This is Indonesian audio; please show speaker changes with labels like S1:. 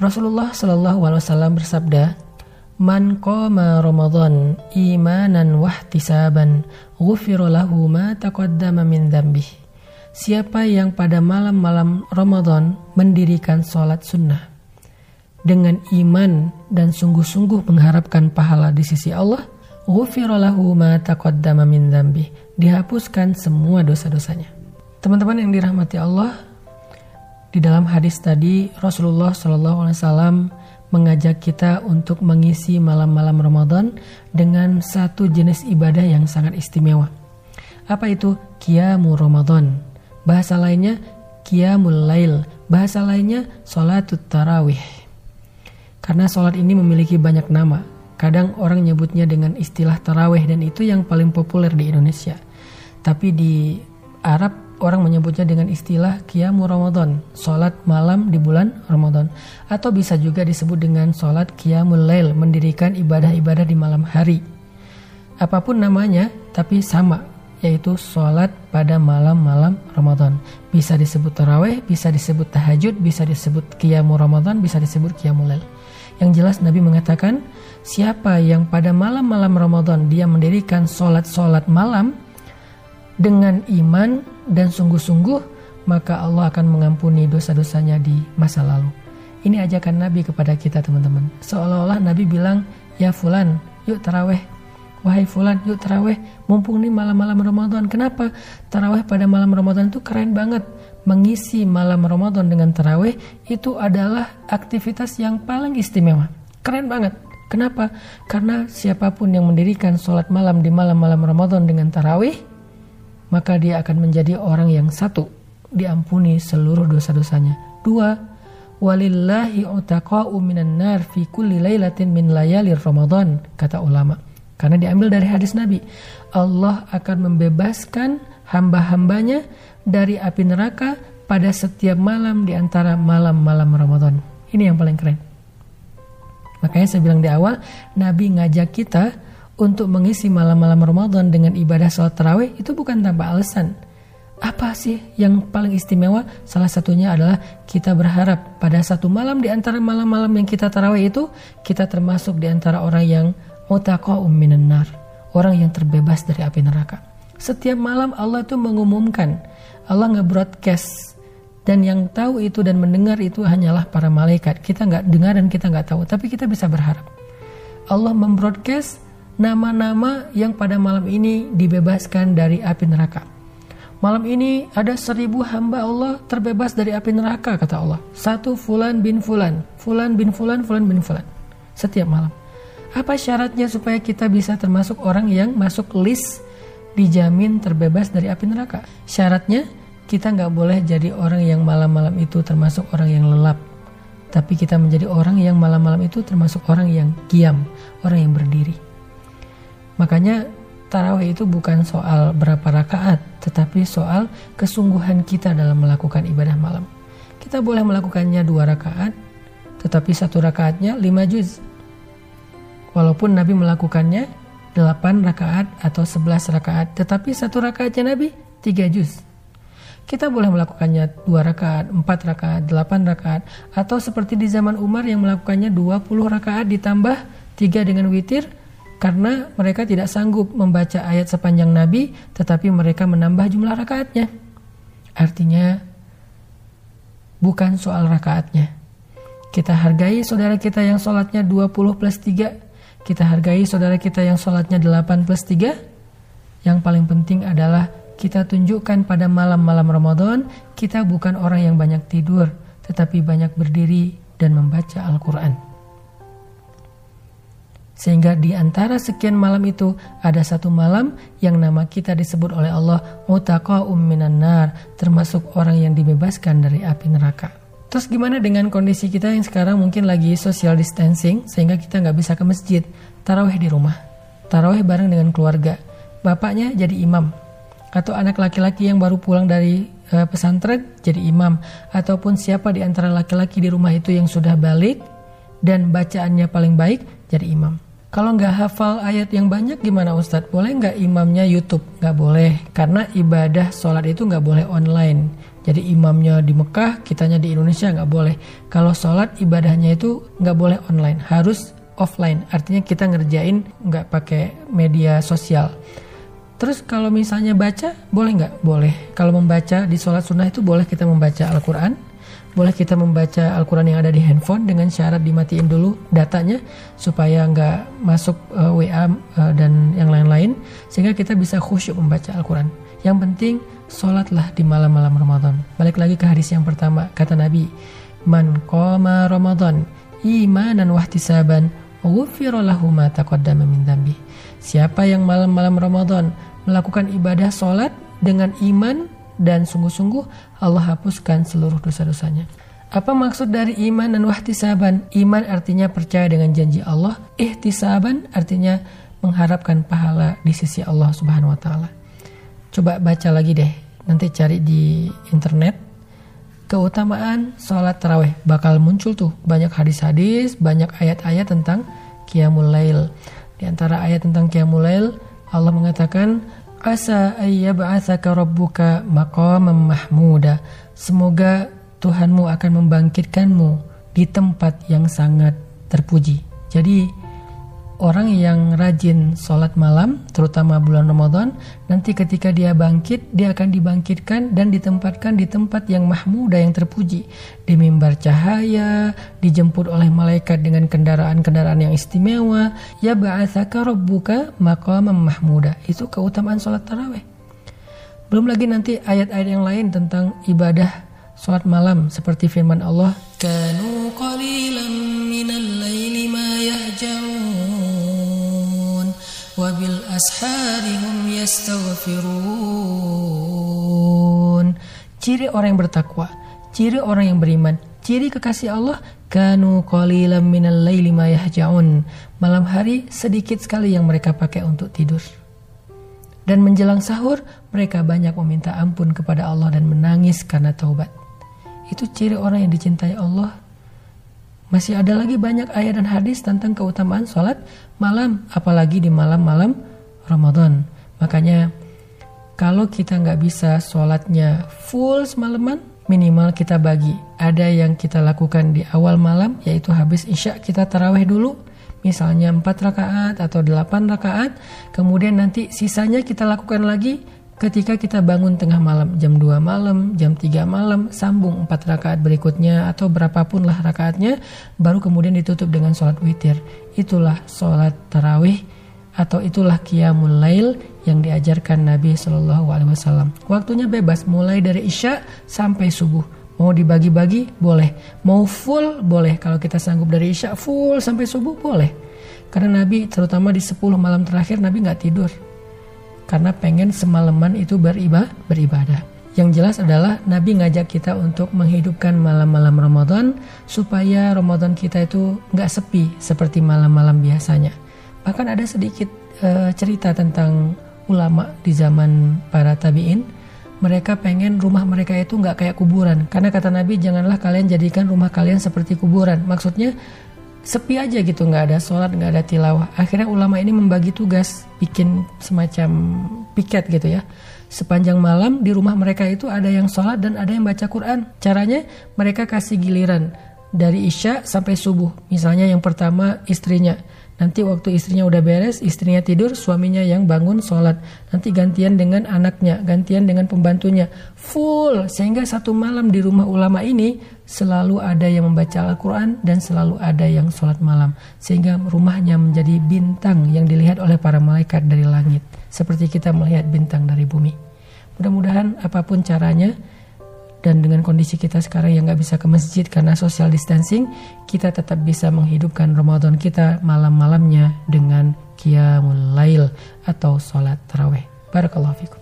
S1: Rasulullah Shallallahu Alaihi Wasallam bersabda, Man qama Ramadan imanan wahtisaban ghufira lahu ma taqaddama min dzambih. Siapa yang pada malam-malam Ramadan mendirikan sholat sunnah dengan iman dan sungguh-sungguh mengharapkan pahala di sisi Allah, ghufira ma taqaddama min dzambih. Dihapuskan semua dosa-dosanya. Teman-teman yang dirahmati Allah, di dalam hadis tadi Rasulullah Shallallahu Alaihi Wasallam mengajak kita untuk mengisi malam-malam Ramadan dengan satu jenis ibadah yang sangat istimewa. Apa itu? Qiyamu Ramadan. Bahasa lainnya Qiyamul Lail. Bahasa lainnya Salatut Tarawih. Karena sholat ini memiliki banyak nama. Kadang orang nyebutnya dengan istilah tarawih dan itu yang paling populer di Indonesia. Tapi di Arab orang menyebutnya dengan istilah Qiyamu Ramadan, sholat malam di bulan Ramadan. Atau bisa juga disebut dengan sholat Qiyamul Lail, mendirikan ibadah-ibadah di malam hari. Apa pun namanya, tapi sama, yaitu sholat pada malam-malam Ramadan. Bisa disebut taraweh, bisa disebut tahajud, bisa disebut Qiyamu Ramadan, bisa disebut Qiyamul Lail. Yang jelas Nabi mengatakan, siapa yang pada malam-malam Ramadan dia mendirikan sholat-sholat malam, dengan iman dan sungguh-sungguh, maka Allah akan mengampuni dosa-dosanya di masa lalu. Ini ajakan Nabi kepada kita teman-teman. Seolah-olah Nabi bilang, ya fulan, yuk taraweh. Wahai fulan, yuk taraweh. Mumpung nih malam-malam Ramadan. Kenapa? Taraweh pada malam Ramadan itu keren banget. Mengisi malam Ramadan dengan taraweh itu adalah aktivitas yang paling istimewa. Keren banget. Kenapa? Karena siapa pun yang mendirikan sholat malam di malam-malam Ramadan dengan tarawih, maka dia akan menjadi orang yang satu, diampuni seluruh dosa-dosanya. Dua, walillahi utaqa'u minan nar fi kulli lailatin min layalir Ramadan, kata ulama. Karena diambil dari hadis Nabi. Allah akan membebaskan hamba-hambanya dari api neraka pada setiap malam di antara malam-malam Ramadan. Ini yang paling keren. Makanya saya bilang di awal, Nabi ngajak kita untuk mengisi malam-malam Ramadan dengan ibadah sholat tarawih itu bukan tanpa alasan. Apa sih yang paling istimewa? Salah satunya adalah kita berharap pada satu malam di antara malam-malam yang kita tarawih itu kita termasuk di antara orang yang mutaqa'um minan nar, orang yang terbebas dari api neraka. Setiap malam Allah itu mengumumkan, Allah nge-broadcast dan yang tahu itu dan mendengar itu hanyalah para malaikat. Kita nggak dengar dan kita nggak tahu, tapi kita bisa berharap. Allah membroadcast nama-nama yang pada malam ini dibebaskan dari api neraka. Malam ini ada seribu hamba Allah terbebas dari api neraka, kata Allah. Satu fulan bin fulan, fulan bin fulan, fulan bin fulan. Setiap malam. Apa syaratnya supaya kita bisa termasuk orang yang masuk list dijamin terbebas dari api neraka? Syaratnya kita nggak boleh jadi orang yang malam-malam itu termasuk orang yang lelap. Tapi kita menjadi orang yang malam-malam itu termasuk orang yang kiam, orang yang berdiri. Makanya tarawih itu bukan soal berapa rakaat, tetapi soal kesungguhan kita dalam melakukan ibadah malam. Kita boleh melakukannya dua rakaat, tetapi satu rakaatnya lima juz. Walaupun Nabi melakukannya delapan rakaat atau sebelas rakaat, tetapi satu rakaatnya Nabi tiga juz. Kita boleh melakukannya dua rakaat, empat rakaat, delapan rakaat, atau seperti di zaman Umar yang melakukannya dua puluh rakaat ditambah tiga dengan witir, karena mereka tidak sanggup membaca ayat sepanjang Nabi, tetapi mereka menambah jumlah rakaatnya. Artinya, bukan soal rakaatnya. Kita hargai saudara kita yang sholatnya 20 plus 3. Kita hargai saudara kita yang sholatnya 8 plus 3. Yang paling penting adalah kita tunjukkan pada malam-malam Ramadan, kita bukan orang yang banyak tidur, tetapi banyak berdiri dan membaca Al-Quran. Sehingga di antara sekian malam itu ada satu malam yang nama kita disebut oleh Allah mutaqa'um minan nar, termasuk orang yang dibebaskan dari api neraka. Terus gimana dengan kondisi kita yang sekarang mungkin lagi social distancing sehingga kita nggak bisa ke masjid, taraweh di rumah, taraweh bareng dengan keluarga, bapaknya jadi imam, atau anak laki-laki yang baru pulang dari uh, pesantren jadi imam, ataupun siapa di antara laki-laki di rumah itu yang sudah balik dan bacaannya paling baik jadi imam. Kalau nggak hafal ayat yang banyak gimana Ustadz? Boleh nggak imamnya YouTube? Nggak boleh, karena ibadah sholat itu nggak boleh online. Jadi imamnya di Mekah, kitanya di Indonesia nggak boleh. Kalau sholat ibadahnya itu nggak boleh online, harus offline. Artinya kita ngerjain nggak pakai media sosial. Terus kalau misalnya baca, boleh nggak? Boleh. Kalau membaca di sholat sunnah itu boleh kita membaca Al-Quran. Boleh kita membaca Al-Quran yang ada di handphone dengan syarat dimatiin dulu datanya supaya nggak masuk uh, eh, WA uh, eh, dan yang lain-lain sehingga kita bisa khusyuk membaca Al-Quran. Yang penting sholatlah di malam-malam Ramadan. Balik lagi ke hadis yang pertama, kata Nabi, Man qama Ramadan imanan wahtisaban ghufira ma taqaddama min. Siapa yang malam-malam Ramadan melakukan ibadah sholat dengan iman dan sungguh-sungguh Allah hapuskan seluruh dosa-dosanya. Apa maksud dari iman dan wahtisaban? Iman artinya percaya dengan janji Allah, ihtisaban artinya mengharapkan pahala di sisi Allah Subhanahu wa taala. Coba baca lagi deh, nanti cari di internet. Keutamaan sholat taraweh bakal muncul tuh banyak hadis-hadis, banyak ayat-ayat tentang Qiyamul Lail. Di antara ayat tentang Qiyamul Lail, Allah mengatakan, Asa ayyab'athaka rabbuka maqamam mahmuda. Semoga Tuhanmu akan membangkitkanmu di tempat yang sangat terpuji. Jadi orang yang rajin sholat malam, terutama bulan Ramadan, nanti ketika dia bangkit, dia akan dibangkitkan dan ditempatkan di tempat yang mahmuda yang terpuji. Di mimbar cahaya, dijemput oleh malaikat dengan kendaraan-kendaraan yang istimewa. Ya ba'athaka rabbuka maqamam mahmuda. Itu keutamaan sholat taraweh. Belum lagi nanti ayat-ayat yang lain tentang ibadah sholat malam seperti firman Allah kanu qalilan minal asharihum yastaghfirun ciri orang yang bertakwa ciri orang yang beriman ciri kekasih Allah kanu qalilan minal malam hari sedikit sekali yang mereka pakai untuk tidur dan menjelang sahur mereka banyak meminta ampun kepada Allah dan menangis karena taubat itu ciri orang yang dicintai Allah. Masih ada lagi banyak ayat dan hadis tentang keutamaan sholat malam, apalagi di malam-malam. Makanya kalau kita nggak bisa sholatnya full semalaman, minimal kita bagi. Ada yang kita lakukan di awal malam, yaitu habis isya kita taraweh dulu, misalnya 4 rakaat atau 8 rakaat, kemudian nanti sisanya kita lakukan lagi ketika kita bangun tengah malam jam 2 malam, jam 3 malam, sambung 4 rakaat berikutnya atau berapapun lah rakaatnya, baru kemudian ditutup dengan sholat witir. Itulah sholat tarawih atau itulah qiyamul lail yang diajarkan Nabi Shallallahu Alaihi Wasallam. Waktunya bebas, mulai dari isya sampai subuh. Mau dibagi-bagi boleh, mau full boleh. Kalau kita sanggup dari isya full sampai subuh boleh. Karena Nabi terutama di 10 malam terakhir Nabi nggak tidur karena pengen semalaman itu beribadah, beribadah. Yang jelas adalah Nabi ngajak kita untuk menghidupkan malam-malam Ramadan supaya Ramadan kita itu nggak sepi seperti malam-malam biasanya. Bahkan ada sedikit uh, cerita tentang ulama di zaman para tabiin. Mereka pengen rumah mereka itu nggak kayak kuburan. Karena kata Nabi janganlah kalian jadikan rumah kalian seperti kuburan. Maksudnya sepi aja gitu nggak ada sholat nggak ada tilawah akhirnya ulama ini membagi tugas bikin semacam piket gitu ya sepanjang malam di rumah mereka itu ada yang sholat dan ada yang baca Quran caranya mereka kasih giliran dari isya sampai subuh misalnya yang pertama istrinya Nanti waktu istrinya udah beres, istrinya tidur, suaminya yang bangun sholat. Nanti gantian dengan anaknya, gantian dengan pembantunya. Full, sehingga satu malam di rumah ulama ini selalu ada yang membaca Al-Quran dan selalu ada yang sholat malam. Sehingga rumahnya menjadi bintang yang dilihat oleh para malaikat dari langit. Seperti kita melihat bintang dari bumi. Mudah-mudahan apa pun caranya, dan dengan kondisi kita sekarang yang nggak bisa ke masjid karena social distancing, kita tetap bisa menghidupkan Ramadan kita malam-malamnya dengan qiyamul lail atau sholat taraweh. Barakallahu fikum.